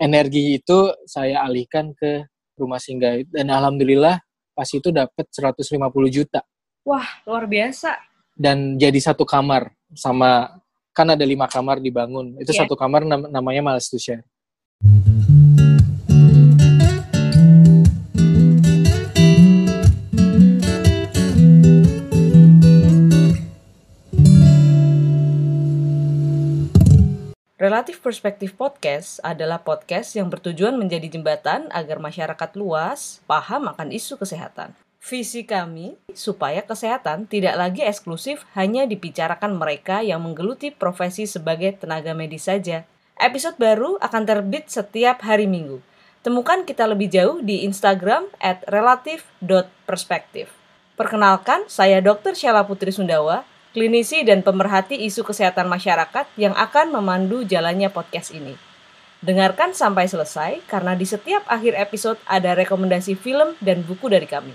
energi itu saya alihkan ke rumah singgah dan alhamdulillah pas itu dapat 150 juta. Wah, luar biasa. Dan jadi satu kamar sama kan ada lima kamar dibangun. Itu yeah. satu kamar nam namanya Malas to Share. Relatif Perspektif Podcast adalah podcast yang bertujuan menjadi jembatan agar masyarakat luas paham akan isu kesehatan. Visi kami supaya kesehatan tidak lagi eksklusif hanya dibicarakan mereka yang menggeluti profesi sebagai tenaga medis saja. Episode baru akan terbit setiap hari Minggu. Temukan kita lebih jauh di Instagram at relatif.perspektif. Perkenalkan, saya Dr. Syala Putri Sundawa, klinisi dan pemerhati isu kesehatan masyarakat yang akan memandu jalannya podcast ini. Dengarkan sampai selesai karena di setiap akhir episode ada rekomendasi film dan buku dari kami.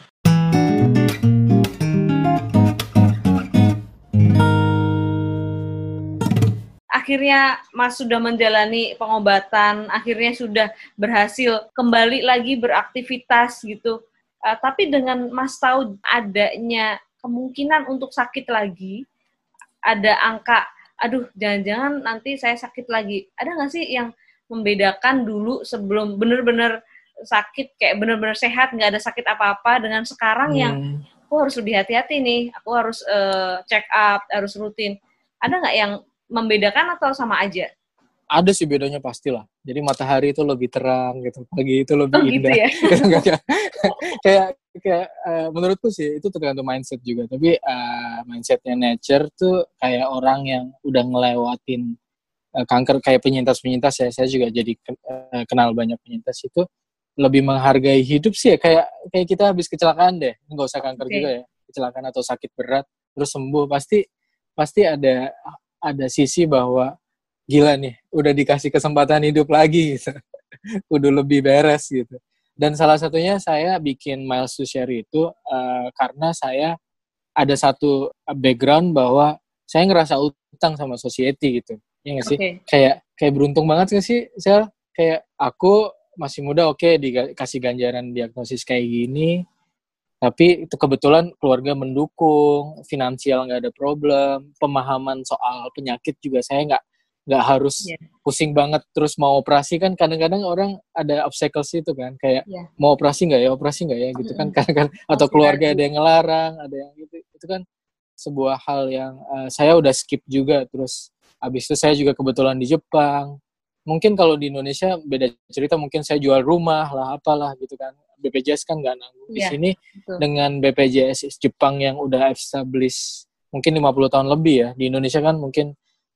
Akhirnya Mas sudah menjalani pengobatan, akhirnya sudah berhasil kembali lagi beraktivitas gitu. Uh, tapi dengan Mas tahu adanya kemungkinan untuk sakit lagi. Ada angka aduh jangan-jangan nanti saya sakit lagi. Ada nggak sih yang membedakan dulu sebelum bener-bener sakit kayak bener-bener sehat nggak ada sakit apa-apa dengan sekarang hmm. yang aku harus lebih hati-hati nih. Aku harus uh, check up harus rutin. Ada nggak yang membedakan atau sama aja ada sih bedanya pastilah. Jadi matahari itu lebih terang gitu, pagi itu lebih oh, indah. Gitu ya? kayak kayak uh, menurutku sih itu tergantung mindset juga. Tapi uh, mindsetnya nature tuh kayak orang yang udah ngelewatin uh, kanker kayak penyintas-penyintas ya. Saya juga jadi uh, kenal banyak penyintas itu lebih menghargai hidup sih ya. Kayak kayak kita habis kecelakaan deh, nggak usah kanker okay. juga ya, kecelakaan atau sakit berat terus sembuh pasti pasti ada ada sisi bahwa gila nih udah dikasih kesempatan hidup lagi gitu. Udah lebih beres gitu. Dan salah satunya saya bikin Miles to Share itu uh, karena saya ada satu background bahwa saya ngerasa utang sama society gitu. Ya nggak sih? Okay. kayak kayak beruntung banget gak sih saya kayak aku masih muda oke okay, dikasih ganjaran diagnosis kayak gini tapi itu kebetulan keluarga mendukung finansial nggak ada problem pemahaman soal penyakit juga saya nggak nggak harus yeah. pusing banget terus mau operasi kan kadang-kadang orang ada obstacles itu kan kayak yeah. mau operasi nggak ya operasi nggak ya gitu kan kadang-kadang atau keluarga ada yang ngelarang ada yang gitu itu kan sebuah hal yang uh, saya udah skip juga terus abis itu saya juga kebetulan di Jepang mungkin kalau di Indonesia beda cerita mungkin saya jual rumah lah apalah gitu kan BPJS kan nggak nanggung di yeah, sini betul. dengan BPJS Jepang yang udah established mungkin 50 tahun lebih ya di Indonesia kan mungkin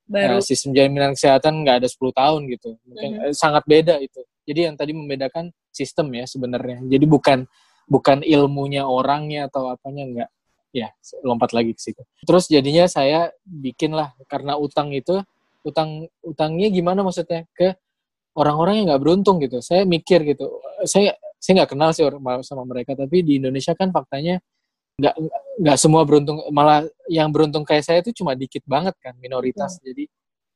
baru uh, sistem jaminan kesehatan nggak ada 10 tahun gitu. Mungkin mm -hmm. sangat beda itu. Jadi yang tadi membedakan sistem ya sebenarnya. Jadi bukan bukan ilmunya orangnya atau apanya nggak. Ya lompat lagi ke situ. Terus jadinya saya bikin lah karena utang itu utang utangnya gimana maksudnya? Ke orang-orang yang nggak beruntung gitu. Saya mikir gitu. Saya saya nggak kenal sih sama mereka. Tapi di Indonesia kan faktanya nggak nggak semua beruntung malah yang beruntung kayak saya itu cuma dikit banget kan minoritas hmm. jadi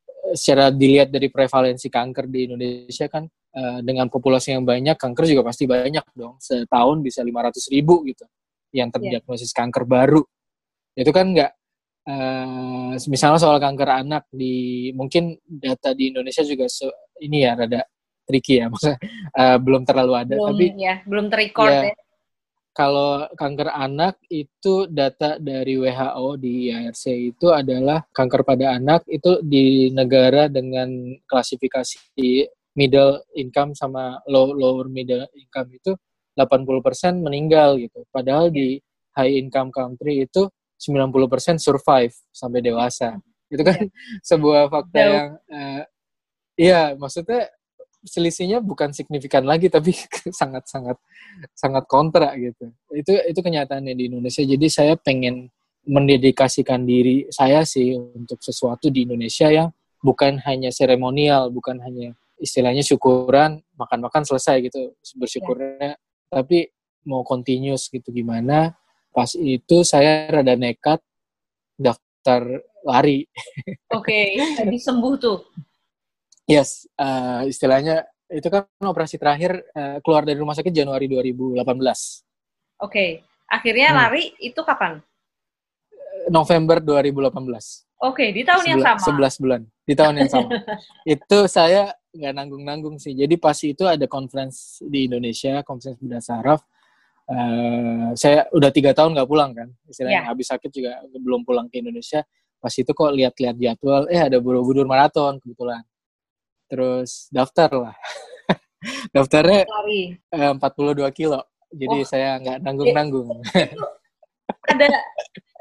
eh, secara dilihat dari prevalensi kanker di Indonesia kan uh, dengan populasi yang banyak kanker juga pasti banyak dong setahun bisa 500 ribu gitu yang iya. terdiagnosis yeah. kanker baru itu kan nggak uh, misalnya soal kanker anak di mungkin data di Indonesia juga se, ini ya rada tricky ya maksudnya uh, belum terlalu ada belum, tapi ya belum terrecord ya, ya kalau kanker anak itu data dari WHO di IRC itu adalah kanker pada anak itu di negara dengan klasifikasi middle income sama low lower middle income itu 80% meninggal gitu. Padahal di high income country itu 90% survive sampai dewasa. Itu kan sebuah fakta yang uh, iya maksudnya selisihnya bukan signifikan lagi tapi sangat sangat sangat kontra gitu itu itu kenyataannya di Indonesia jadi saya pengen mendedikasikan diri saya sih untuk sesuatu di Indonesia yang bukan hanya seremonial bukan hanya istilahnya syukuran makan-makan selesai gitu bersyukurnya ya. tapi mau continuous gitu gimana pas itu saya rada nekat daftar lari oke okay. jadi sembuh tuh yes uh, istilahnya itu kan operasi terakhir uh, keluar dari rumah sakit Januari 2018. Oke, okay. akhirnya hmm. lari itu kapan? November 2018. Oke, okay, di tahun yang sama. 11 bulan, di tahun yang sama. itu saya nggak nanggung-nanggung sih. Jadi pas itu ada conference di Indonesia, conference Buddha Saraf. Uh, saya udah tiga tahun nggak pulang kan, istilahnya yeah. habis sakit juga belum pulang ke Indonesia. Pas itu kok lihat-lihat jadwal, eh ada Borobudur Marathon kebetulan. Terus daftar lah. Daftarnya uh, 42 kilo, jadi oh. saya nggak nanggung-nanggung. ada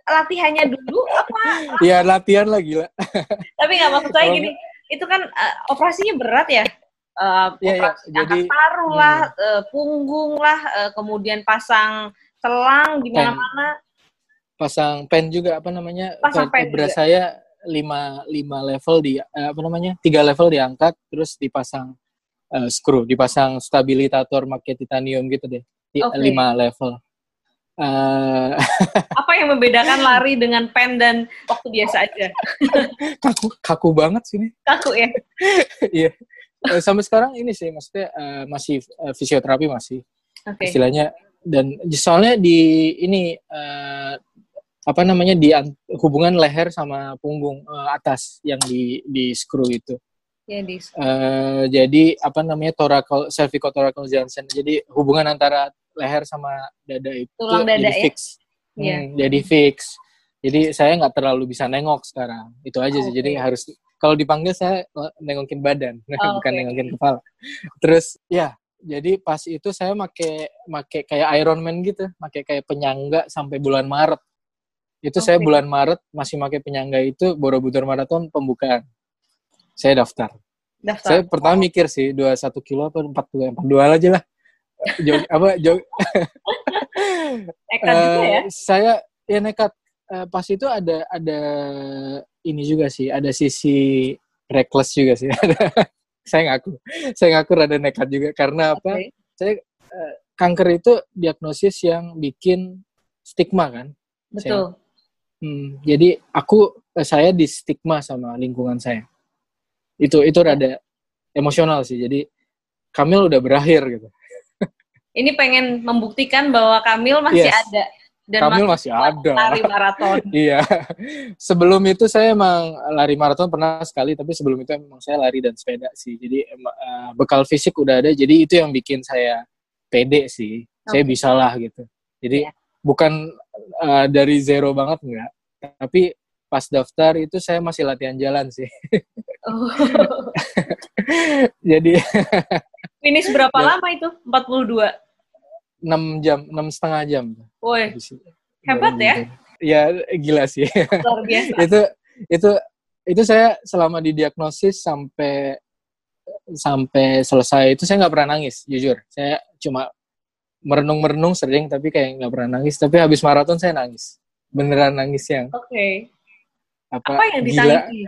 latihannya dulu apa? Iya latihan lah gila. Tapi nggak maksud saya gini, itu kan uh, operasinya berat ya. Uh, operasi yeah. Jadi, paru hmm. lah, uh, punggung lah, uh, kemudian pasang selang di mana-mana. Pasang pen juga apa namanya? Pasang pen juga. saya lima lima level di uh, apa namanya? Tiga level diangkat, terus dipasang uh, screw, dipasang stabilitator pakai titanium gitu deh. Okay. Lima level. Uh, apa yang membedakan lari dengan pen dan waktu biasa aja? kaku, kaku banget sini. Kaku ya? Iya. yeah. Sampai sekarang ini sih, maksudnya uh, masih uh, fisioterapi masih okay. istilahnya. Dan soalnya di ini uh, apa namanya di hubungan leher sama punggung uh, atas yang di di screw itu. Ya, di uh, jadi apa namanya thoracal cervicotoracal junction. Jadi hubungan antara leher sama dada itu Tulang dada jadi ya? fix. Hmm, yeah. Jadi fix. Jadi saya nggak terlalu bisa nengok sekarang. Itu aja oh, sih. Okay. Jadi harus kalau dipanggil saya nengokin badan, oh, bukan okay. nengokin kepala. Terus ya, jadi pas itu saya make make kayak Iron Man gitu, make kayak penyangga sampai bulan Maret. Itu okay. saya bulan Maret masih make penyangga itu Borobudur Marathon pembukaan. Saya daftar. Daftar. Saya pertama mikir sih 21 kilo atau 42, 42 aja lah jog apa jog nekat uh, juga ya eh, saya ya nekat uh, pas itu ada ada ini juga sih ada sisi reckless juga sih saya ngaku saya ngaku rada nekat juga karena apa okay. saya uh, kanker itu diagnosis yang bikin stigma kan betul saya, hmm, jadi aku saya di stigma sama lingkungan saya itu itu rada emosional sih jadi Kamil udah berakhir gitu ini pengen membuktikan bahwa Kamil masih yes. ada dan Kamil masih, masih ada lari maraton. iya. Sebelum itu saya emang lari maraton pernah sekali, tapi sebelum itu emang saya lari dan sepeda sih. Jadi uh, bekal fisik udah ada, jadi itu yang bikin saya pede sih. Okay. Saya bisa lah gitu. Jadi yeah. Bukan uh, dari zero banget enggak, tapi pas daftar itu saya masih latihan jalan sih. Oh. jadi Finish berapa ya. lama itu? 42? 6 jam, 6 setengah jam. Woi, hebat ya? Ya, gila sih. Luar biasa. itu, itu, itu saya selama didiagnosis sampai sampai selesai itu saya nggak pernah nangis, jujur. Saya cuma merenung-merenung sering, tapi kayak nggak pernah nangis. Tapi habis maraton saya nangis. Beneran nangis yang. Oke. Okay. Apa, apa yang ditangisi?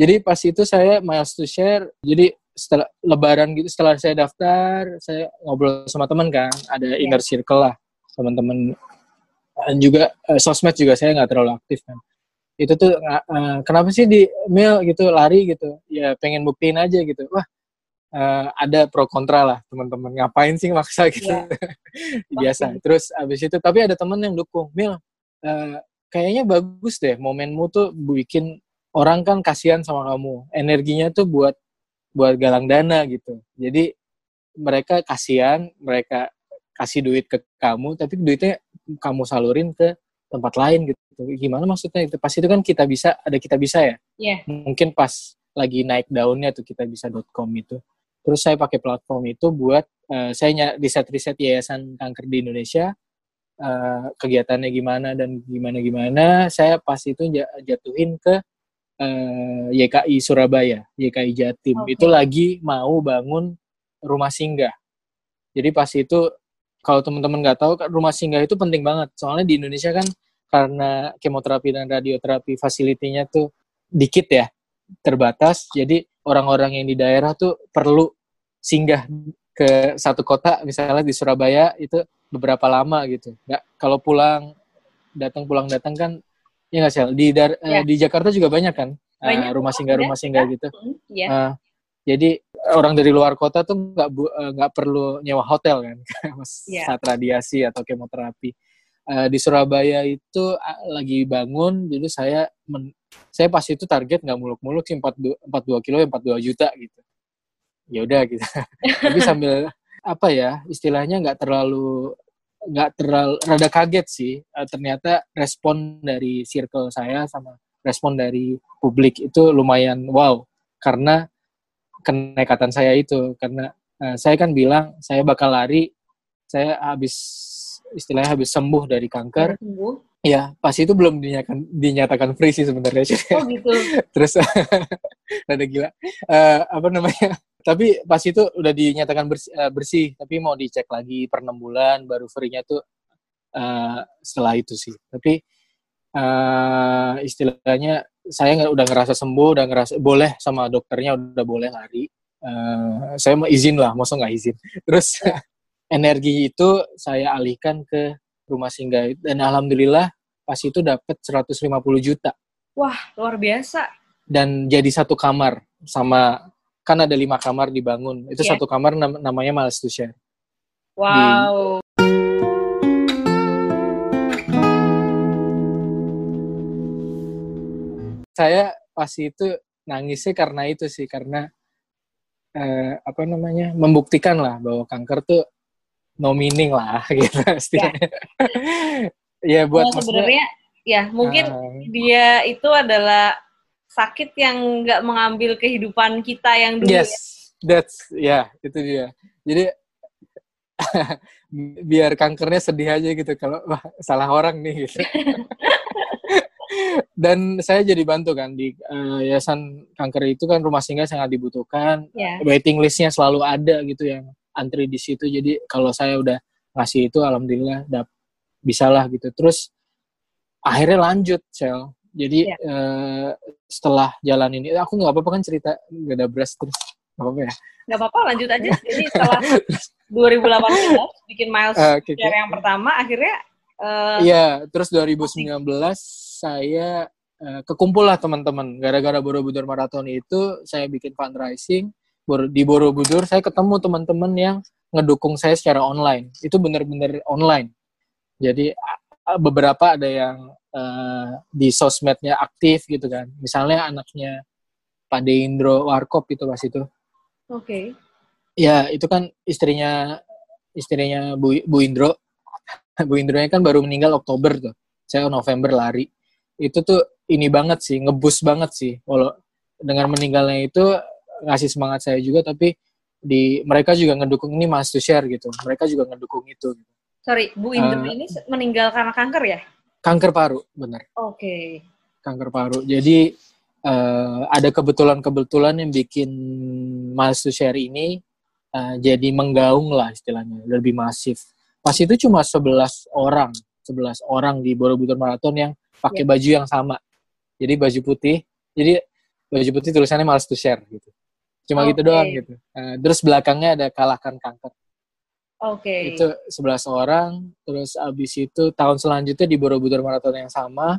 Jadi pas itu saya miles to share, jadi setelah lebaran gitu setelah saya daftar saya ngobrol sama teman kan ada yeah. inner circle lah teman-teman dan juga uh, sosmed juga saya nggak terlalu aktif kan itu tuh uh, kenapa sih di mail gitu lari gitu ya pengen buktiin aja gitu wah uh, ada pro kontra lah teman-teman ngapain sih maksa gitu yeah. biasa terus abis itu tapi ada teman yang dukung mil uh, kayaknya bagus deh momenmu tuh bikin orang kan kasihan sama kamu energinya tuh buat buat galang dana gitu. Jadi mereka kasihan, mereka kasih duit ke kamu, tapi duitnya kamu salurin ke tempat lain gitu. Gimana maksudnya itu? Pas itu kan kita bisa, ada kita bisa ya. Yeah. Mungkin pas lagi naik daunnya tuh kita bisa.com itu. Terus saya pakai platform itu buat uh, saya riset-riset yayasan kanker di Indonesia, uh, kegiatannya gimana dan gimana-gimana. Saya pas itu jatuhin ke uh, eh, YKI Surabaya, YKI Jatim. Okay. Itu lagi mau bangun rumah singgah. Jadi pas itu kalau teman-teman nggak tahu rumah singgah itu penting banget. Soalnya di Indonesia kan karena kemoterapi dan radioterapi fasilitinya tuh dikit ya, terbatas. Jadi orang-orang yang di daerah tuh perlu singgah ke satu kota, misalnya di Surabaya itu beberapa lama gitu. Nggak kalau pulang datang pulang datang kan ya nggak sih di dar, ya. uh, di Jakarta juga banyak kan banyak uh, rumah singgah rumah singgah gitu ya. uh, Jadi orang dari luar kota tuh nggak eh, nggak perlu nyewa hotel kan Iya. saat radiasi atau kemoterapi. Eh, di Surabaya itu lagi bangun, jadi saya men- saya pas itu target nggak muluk-muluk sih 42, 42 kilo 42 juta gitu. Ya udah gitu. Tapi sambil apa ya istilahnya nggak terlalu nggak terlalu rada kaget sih Eh, ternyata respon dari circle saya sama respon dari publik itu lumayan wow karena kenekatan saya itu karena eh, saya kan bilang saya bakal lari saya habis istilahnya habis sembuh dari kanker. Sembuh. ya pas itu belum dinyatakan dinyatakan free sih sebenarnya. Oh gitu. terus rada gila. Eh, apa namanya? Tapi pas itu udah dinyatakan bersih, eh, bersih tapi mau dicek lagi per enam bulan baru free-nya tuh eh, setelah itu sih. Tapi eh, istilahnya saya nggak udah ngerasa sembuh udah ngerasa boleh sama dokternya udah boleh lari. Eh, saya mau izin lah masa nggak izin? Terus energi itu saya alihkan ke rumah singgah dan alhamdulillah pas itu dapat 150 juta Wah luar biasa. dan jadi satu kamar sama kan ada lima kamar dibangun itu Iya. satu kamar nam- namanya malas to share Wow. saya pas itu nangisnya karena itu sih karena eh, apa namanya membuktikan lah bahwa kanker tuh no meaning lah gitu istilahnya. ya buat Nah, sebenarnya ya mungkin eh, dia itu adalah sakit yang nggak mengambil kehidupan kita yang dulu yes ya. that's ya itu dia jadi biar kankernya sedih aja gitu kalau wah salah orang nih gitu dan saya jadi bantu kan di eh, yayasan kanker itu kan rumah singgah sangat dibutuhkan Ya. waiting listnya selalu ada gitu yang antri di situ jadi kalau saya udah ngasih itu alhamdulillah dap bisalah gitu terus akhirnya lanjut sel jadi Iya. eh, setelah jalan ini aku nggak apa-apa kan cerita gak ada beras terus nggak apa-apa ya nggak apa-apa lanjut aja. Jadi setelah 2018 bikin miles Eh, oke, oke. share yang pertama akhirnya eh, Iya, terus 2019 saya eh, kekumpul lah teman-teman. Gara-gara Borobudur Marathon itu saya bikin fundraising. Di Borobudur saya ketemu teman-teman yang ngedukung saya secara online. Itu bener-bener online. Jadi beberapa ada yang eh, di sosmednya aktif gitu kan. Misalnya anaknya Pak Deindro Warkop itu pas itu. oke. Ya, itu kan istrinya istrinya Bu, Bu Indro. Bu Indronya kan baru meninggal Oktober tuh. Saya November lari. Itu tuh ini banget sih, ngebus banget sih. Walau dengan meninggalnya itu ngasih semangat saya juga tapi di mereka juga ngedukung ini Mas to share gitu. Mereka juga ngedukung itu. Sorry, Bu Indra Eh. ini meninggal karena kanker ya? Kanker paru, benar. Oke. Kanker paru. Jadi eh, ada kebetulan-kebetulan yang bikin Mas to share ini eh, jadi menggaung lah istilahnya, lebih masif. Pas itu cuma 11 orang, 11 orang di Borobudur Marathon yang pakai baju yang sama. Jadi baju putih, jadi baju putih tulisannya Males to share gitu. Cuma gitu Oke. doang gitu. Eh, terus belakangnya ada kalahkan kanker. Oke. Itu 11 orang, terus abis itu tahun selanjutnya di Borobudur Marathon yang sama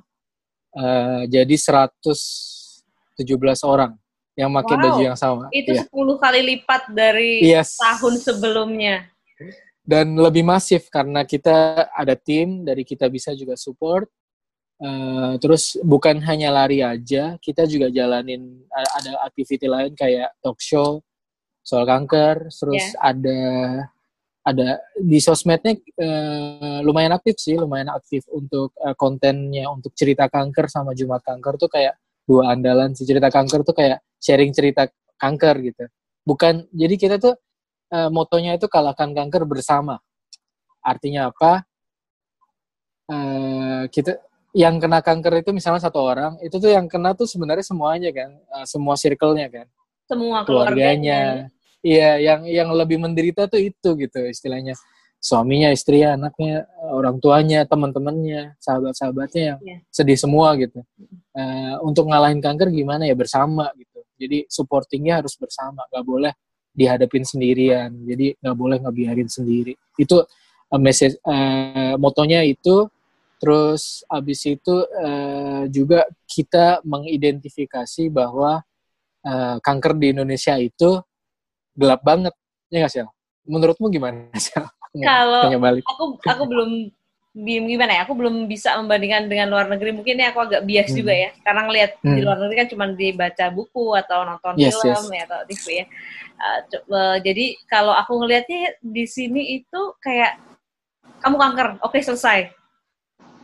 eh, jadi 117 orang yang pakai Wow. baju yang sama. Itu Iya. 10 kali lipat dari Yes. tahun sebelumnya. dan lebih masif karena kita ada tim dari kita bisa juga support Eh, terus bukan hanya lari aja kita juga jalanin ada activity lain kayak talk show soal kanker terus ada ada di sosmednya eh, lumayan aktif sih lumayan aktif untuk eh, kontennya untuk cerita kanker sama Jumat kanker tuh kayak dua andalan sih cerita kanker tuh kayak sharing cerita kanker gitu bukan jadi kita tuh eh, motonya itu kalahkan kanker bersama. Artinya apa? Eh, kita yang kena kanker itu misalnya satu orang, itu tuh yang kena tuh sebenarnya semuanya kan, eh, semua circle-nya kan, Semua keluarganya. Iya, yang yang lebih menderita tuh itu gitu istilahnya. Suaminya, istrinya, anaknya, orang tuanya, teman-temannya, sahabat-sahabatnya yang Iya. sedih semua gitu. Eh, untuk ngalahin kanker gimana ya bersama gitu. Jadi supportingnya harus bersama, nggak boleh dihadapin sendirian. Jadi nggak boleh ngebiarin sendiri. Itu eh, message eh, motonya itu. Terus abis itu eh, juga kita mengidentifikasi bahwa uh, kanker di Indonesia itu gelap banget. Ya nggak sih menurutmu gimana sih kalau aku aku belum gimana ya? Aku belum bisa membandingkan dengan luar negeri. Mungkin ini aku agak bias hmm. juga ya. Karena ngelihat hmm. di luar negeri kan cuma dibaca buku atau nonton yes, film yes. ya atau TV ya. Uh, jadi kalau aku ngelihatnya di sini itu kayak kamu kanker. Oke okay, selesai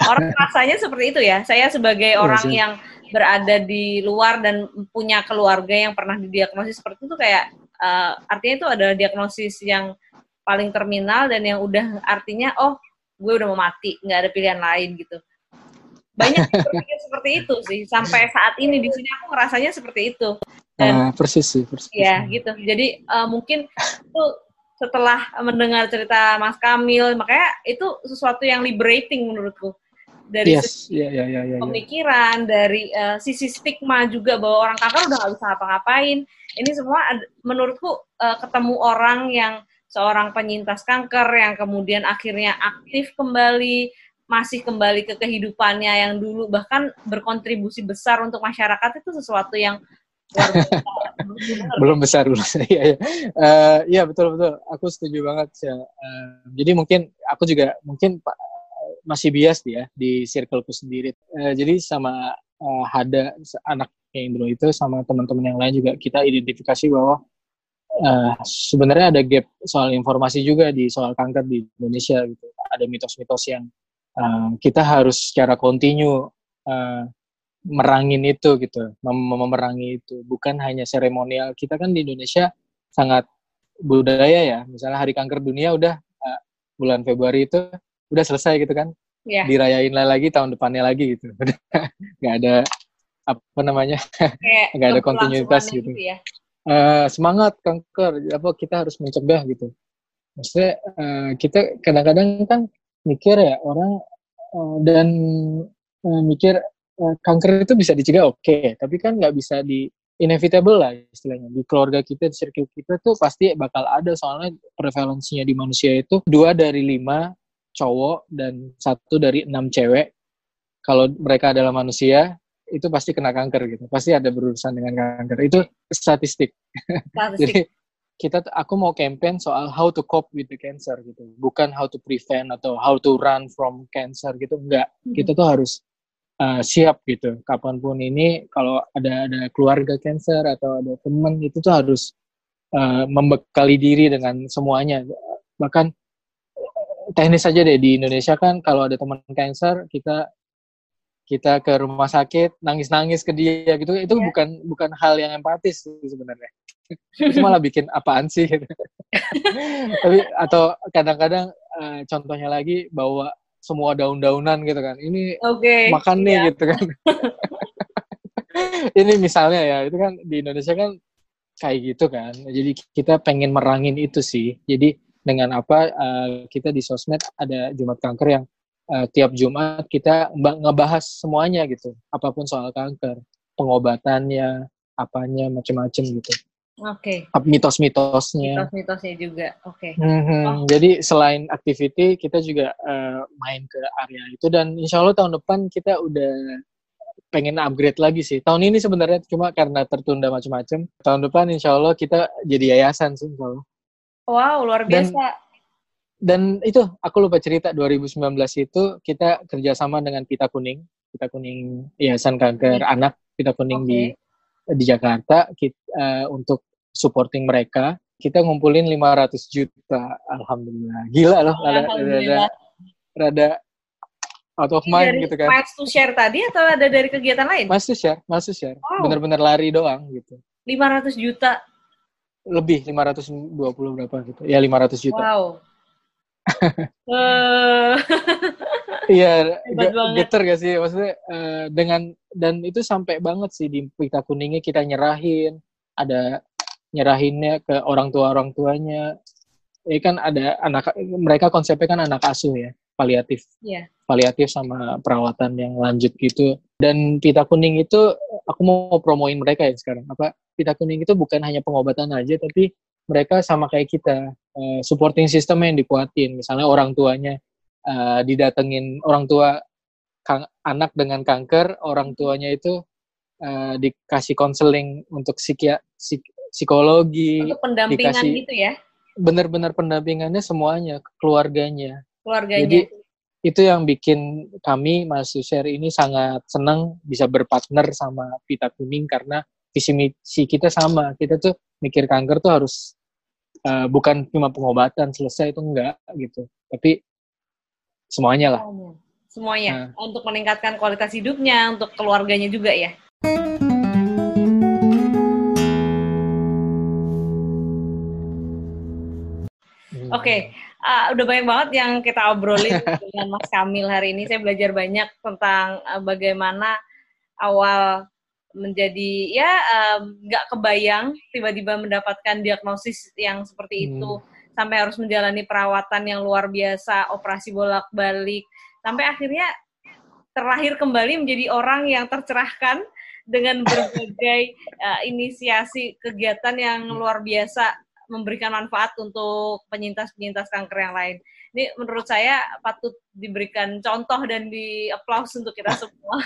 orang rasanya seperti itu ya. Saya sebagai yes, orang yes. yang berada di luar dan punya keluarga yang pernah didiagnosis seperti itu kayak uh, artinya itu ada diagnosis yang paling terminal dan yang udah artinya oh gue udah mau mati nggak ada pilihan lain gitu. Banyak berpikir seperti itu sih. Sampai saat ini di sini aku ngerasanya seperti itu. Dan uh, persis sih persis ya gitu. Jadi uh, mungkin itu setelah mendengar cerita Mas Kamil makanya itu sesuatu yang liberating menurutku dari yes, sisi yeah, yeah, yeah, yeah, pemikiran dari uh, sisi stigma juga bahwa orang kanker udah nggak bisa ngapa-ngapain. Ini semua menurutku uh, ketemu orang yang seorang penyintas kanker yang kemudian akhirnya aktif kembali, masih kembali ke kehidupannya yang dulu bahkan berkontribusi besar untuk masyarakat itu sesuatu yang belum besar belum iya ya. Uh, ya betul betul. Aku setuju banget ya uh, jadi mungkin aku juga mungkin masih bias ya di circleku sendiri uh, jadi sama uh, Hada anak Indro itu sama teman-teman yang lain juga kita identifikasi bahwa uh, sebenarnya ada gap soal informasi juga di soal kanker di Indonesia gitu. Ada mitos-mitos yang uh, kita harus secara kontinu uh, merangin itu gitu, mem memerangi itu. Bukan hanya seremonial. Kita kan di Indonesia sangat budaya ya. Misalnya Hari Kanker Dunia udah bulan Februari itu udah selesai gitu kan. Yeah. Dirayain lagi tahun depannya lagi gitu. nggak ada apa namanya nggak ada kontinuitas gitu. gitu ya uh, semangat kanker apa kita harus mencegah gitu maksudnya uh, kita kadang-kadang kan mikir ya orang uh, dan uh, mikir uh, kanker itu bisa dicegah oke okay. tapi kan nggak bisa di inevitable lah istilahnya di keluarga kita di circle kita tuh pasti bakal ada soalnya prevalensinya di manusia itu dua dari lima cowok dan satu dari enam cewek kalau mereka adalah manusia itu pasti kena kanker gitu. Pasti ada berurusan dengan kanker. Itu statistik, statistik. jadi kita aku mau campaign soal how to cope with the cancer gitu. Bukan how to prevent atau how to run from cancer gitu. Enggak. Hmm. kita tuh harus uh, siap gitu. Kapan pun ini kalau ada ada keluarga cancer atau ada teman itu tuh harus uh, membekali diri dengan semuanya. Bahkan teknis saja deh di Indonesia kan kalau ada teman cancer kita kita ke rumah sakit nangis-nangis ke dia gitu itu yeah. bukan bukan hal yang empatis sebenarnya itu malah bikin apaan sih gitu. tapi atau kadang-kadang uh, contohnya lagi bawa semua daun-daunan gitu kan ini okay. makan nih yeah. gitu kan ini misalnya ya itu kan di Indonesia kan kayak gitu kan jadi kita pengen merangin itu sih jadi dengan apa uh, kita di sosmed ada Jumat Kanker yang uh, tiap Jumat kita ngebahas semuanya gitu, apa pun soal kanker, pengobatannya, apanya, macam-macam gitu. Oke. Okay. Mitos-mitosnya. Mitos-mitosnya juga, oke. Okay. Mm-hmm. Oh. Jadi selain activity, kita juga uh, main ke area itu dan insya Allah tahun depan kita udah pengen upgrade lagi sih. Tahun ini sebenarnya cuma karena tertunda macam-macam. Tahun depan insya Allah kita jadi yayasan sih insya Allah. Wow, luar biasa. Dan, dan itu aku lupa cerita 2019 itu kita kerjasama dengan Pita Kuning, Pita Kuning Yayasan Kanker hmm. Anak Pita Kuning okay. di di Jakarta kita, uh, eh, untuk supporting mereka. Kita ngumpulin 500 juta, alhamdulillah. Gila loh, rada, rada, rada out of mind gitu kan. Mas to share tadi atau ada dari kegiatan lain? Mas to share, mas to share. Oh. Bener-bener lari doang gitu. 500 juta? Lebih, 520 berapa gitu. Ya 500 juta. Wow Iya, geter gak sih maksudnya uh, dengan dan itu sampai banget sih di pita kuningnya kita nyerahin, ada nyerahinnya ke orang tua orang tuanya. Ya kan ada anak mereka konsepnya kan anak asuh ya, paliatif. Yeah. Paliatif sama perawatan yang lanjut gitu. Dan pita kuning itu aku mau promoin mereka ya sekarang. Apa pita kuning itu bukan hanya pengobatan aja tapi mereka sama kayak kita uh, supporting system yang dikuatin misalnya orang tuanya uh, didatengin orang tua kang, anak dengan kanker orang tuanya itu uh, dikasih konseling untuk psikia, psik, psikologi untuk pendampingan dikasih, gitu ya benar-benar pendampingannya semuanya keluarganya keluarganya jadi itu yang bikin kami masih share ini sangat senang bisa berpartner sama Pita Kuning karena visi misi kita sama. Kita tuh mikir kanker tuh harus uh, bukan cuma pengobatan selesai itu enggak gitu. Tapi semuanya lah. Semuanya. Nah. untuk meningkatkan kualitas hidupnya untuk keluarganya juga ya Oke, okay. uh, udah banyak banget yang kita obrolin dengan Mas Kamil hari ini. Saya belajar banyak tentang uh, bagaimana awal menjadi ya nggak um, kebayang tiba-tiba mendapatkan diagnosis yang seperti hmm. itu sampai harus menjalani perawatan yang luar biasa, operasi bolak-balik, sampai akhirnya terlahir kembali menjadi orang yang tercerahkan dengan berbagai uh, inisiasi kegiatan yang luar biasa memberikan manfaat untuk penyintas-penyintas kanker yang lain. Ini menurut saya patut diberikan contoh dan di applause untuk kita semua.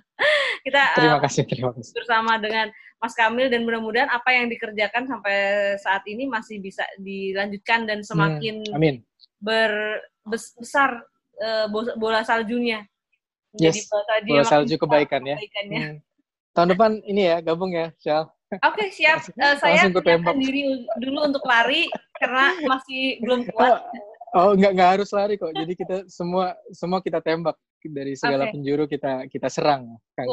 kita terima kasih, terima kasih. bersama dengan Mas Kamil dan mudah-mudahan apa yang dikerjakan sampai saat ini masih bisa dilanjutkan dan semakin hmm, amin. Ber, besar uh, bola saljunya. Jadi yes, bola salju, bola salju kebaikan ya. Hmm. Tahun depan ini ya gabung ya, Shell. Oke okay, siap. Uh, saya siapkan diri dulu untuk lari karena masih belum kuat. Oh, oh nggak nggak harus lari kok. Jadi kita semua semua kita tembak dari segala okay. penjuru kita kita serang. Oke.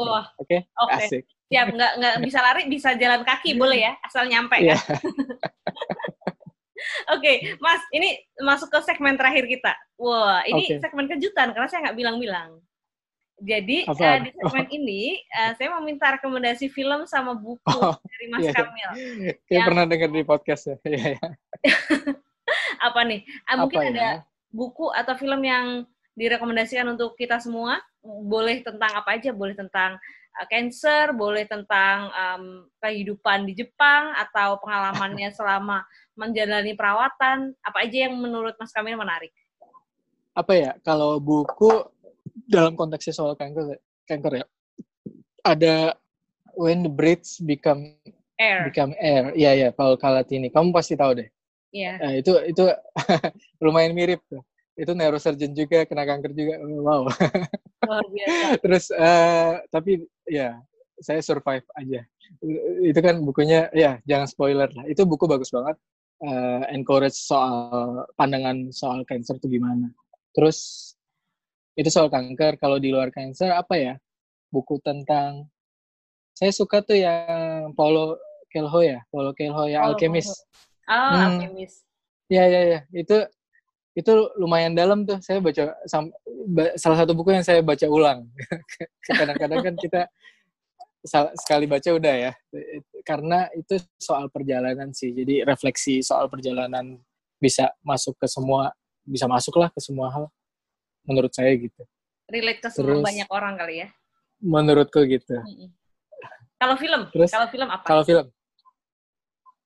Okay? Okay. Asik. Siap. Nggak nggak bisa lari bisa jalan kaki boleh ya asal nyampe yeah. kan. Oke, okay, Mas, ini masuk ke segmen terakhir kita. Wah, ini okay. segmen kejutan karena saya nggak bilang-bilang. Jadi uh, di segmen oh. ini uh, saya mau minta rekomendasi film sama buku oh, dari Mas iya, iya. Kamil. Saya yang... pernah dengar di podcast ya. Iya, iya. apa nih? Uh, mungkin apa ada ya? buku atau film yang direkomendasikan untuk kita semua. Boleh tentang apa aja? Boleh tentang uh, cancer, boleh tentang um, kehidupan di Jepang atau pengalamannya selama menjalani perawatan. Apa aja yang menurut Mas Kamil menarik? Apa ya? Kalau buku dalam konteksnya soal kanker kanker ya ada when the bridge become air become air iya ya Paul Kalatini kamu pasti tahu deh Iya. Yeah. Nah, itu itu lumayan mirip tuh. Itu neurosurgeon juga kena kanker juga. Wow. Luar biasa. Terus uh, tapi ya saya survive aja. Itu kan bukunya ya jangan spoiler lah. Itu buku bagus banget. Uh, encourage soal pandangan soal cancer itu gimana. Terus itu soal kanker. Kalau di luar kanker apa ya? Buku tentang saya suka tuh yang Paulo Coelho ya? Paulo Coelho ya oh, Alchemist. Oh hmm. Alchemist. Ya ya ya itu itu lumayan dalam tuh. Saya baca salah satu buku yang saya baca ulang. Kadang-kadang kan kita sekali baca udah ya. Karena itu soal perjalanan sih. Jadi refleksi soal perjalanan bisa masuk ke semua bisa masuklah ke semua hal menurut saya gitu. Relate ke semua banyak orang kali ya? menurutku gitu. Kalau film? Terus, kalau film apa? kalau film.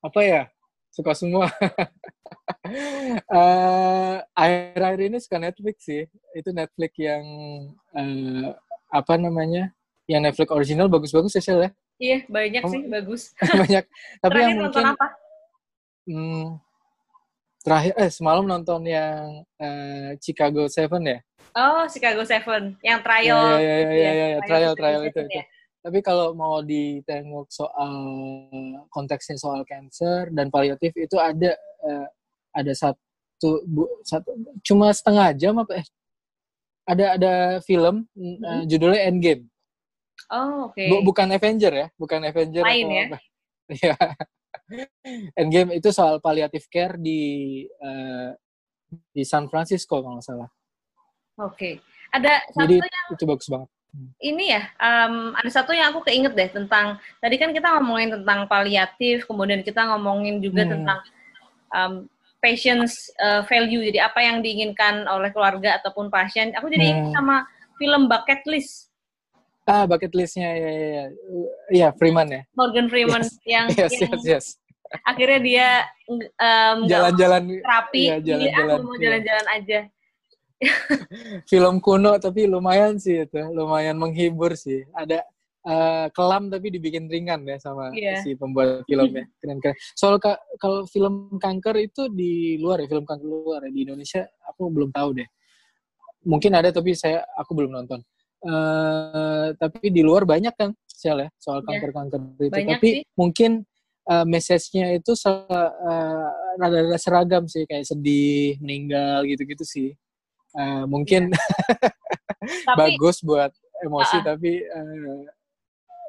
Apa ya? Suka semua. Uh, akhir-akhir ini suka Netflix sih. Itu Netflix yang uh, apa namanya? Yang Netflix original bagus-bagus ya Shell ya? Iya banyak oh, sih bagus. banyak. Tapi Terakhir yang mungkin apa? Hmm, terakhir eh semalam nonton yang uh, Chicago Seven ya Oh, Chicago Seven, yang trial. Ya, ya, ya, ya, ya, ya, ya trial, trial itu. itu. Ya. Tapi kalau mau ditengok soal konteksnya soal cancer dan paliatif itu ada uh, ada satu bu, satu cuma setengah jam apa eh ada ada film mm -hmm. uh, judulnya Endgame. Oh, oke. Okay. bukan Avenger ya, bukan Avenger Lain atau ya. Apa. Ya. Endgame itu soal paliatif care di uh, di San Francisco kalau nggak salah. Oke. Okay. Ada satu Jadi, yang itu bagus banget. Ini ya, um, ada satu yang aku keinget deh tentang tadi kan kita ngomongin tentang paliatif, kemudian kita ngomongin juga hmm. tentang um, patient's uh, value. Jadi apa yang diinginkan oleh keluarga ataupun pasien. Aku jadi hmm. ingat sama film Bucket List. Ah, bucket listnya ya ya ya. Iya, Freeman ya. Morgan Freeman yes. yang yes, yang yes, yes. akhirnya dia um, jalan-jalan terapi, ya, jalan-jalan, aku mau jalan-jalan aja film kuno tapi lumayan sih itu lumayan menghibur sih. Ada uh, kelam tapi dibikin ringan ya sama Iya. si pembuat filmnya. Keren-keren. Soal ka- kalau film kanker itu di luar ya film kanker luar ya. Di Indonesia aku belum tahu deh. Mungkin ada tapi saya aku belum nonton. Eh tapi di luar banyak kan Sel ya soal Iya. kanker-kanker itu. Banyak tapi sih. mungkin eh, message-nya itu rada-rada seragam sih kayak sedih meninggal gitu-gitu sih Eh, mungkin Tapi bagus buat emosi ah. tapi eh,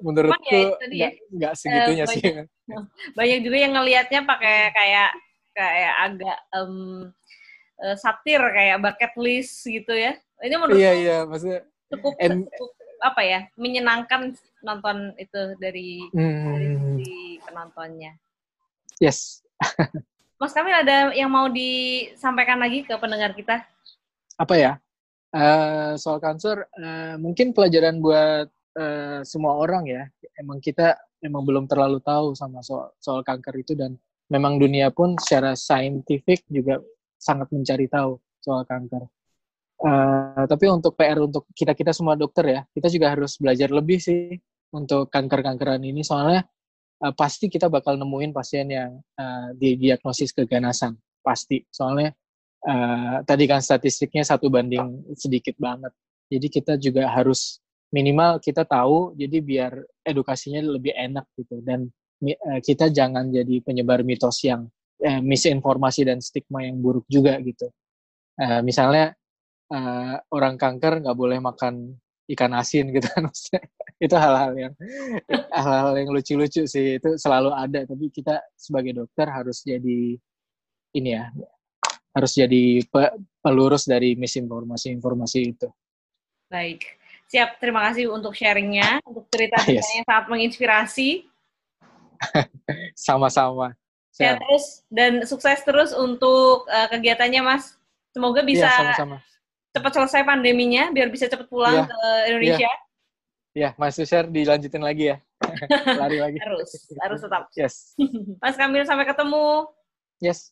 menurutku ya ya, nggak nggak segitunya eh, sih banyak juga yang ngelihatnya pakai kayak kayak agak em, eh, satir kayak bucket list gitu ya. Ini menurut iya iya maksudnya cukup, and- cukup apa ya menyenangkan nonton itu dari dari hmm, si penontonnya. yes Mas Kamil ada yang mau disampaikan lagi ke pendengar kita? Apa ya Eh, soal kanker eh, mungkin pelajaran buat eh, semua orang ya. Emang kita emang belum terlalu tahu sama soal soal kanker itu dan memang dunia pun secara saintifik juga sangat mencari tahu soal kanker. Eh, tapi untuk PR untuk kita kita semua dokter ya kita juga harus belajar lebih sih untuk kanker-kankeran ini. Soalnya eh, pasti kita bakal nemuin pasien yang eh, didiagnosis keganasan pasti. Soalnya eh, tadi kan statistiknya satu banding sedikit banget. Jadi kita juga harus minimal kita tahu jadi biar edukasinya lebih enak gitu. Dan eh, kita jangan jadi penyebar mitos yang eh, misinformasi dan stigma yang buruk juga gitu. Eh, misalnya eh, orang kanker nggak boleh makan ikan asin gitu kan itu hal-hal yang hal-hal yang lucu-lucu sih. Itu selalu ada tapi kita sebagai dokter harus jadi ini ya harus jadi pe- pelurus dari misinformasi-informasi itu Baik, siap. Terima kasih untuk sharingnya, untuk cerita Yes. yang sangat menginspirasi. sama-sama Sehat Siap. terus dan sukses terus untuk eh, kegiatannya, Mas. Semoga bisa sama-sama cepat selesai pandeminya, biar bisa cepat pulang Iya. ke Indonesia. ya Mas Susher dilanjutin lagi ya lari lagi Harus, harus tetap. yes Mas Kamil, sampai ketemu. yes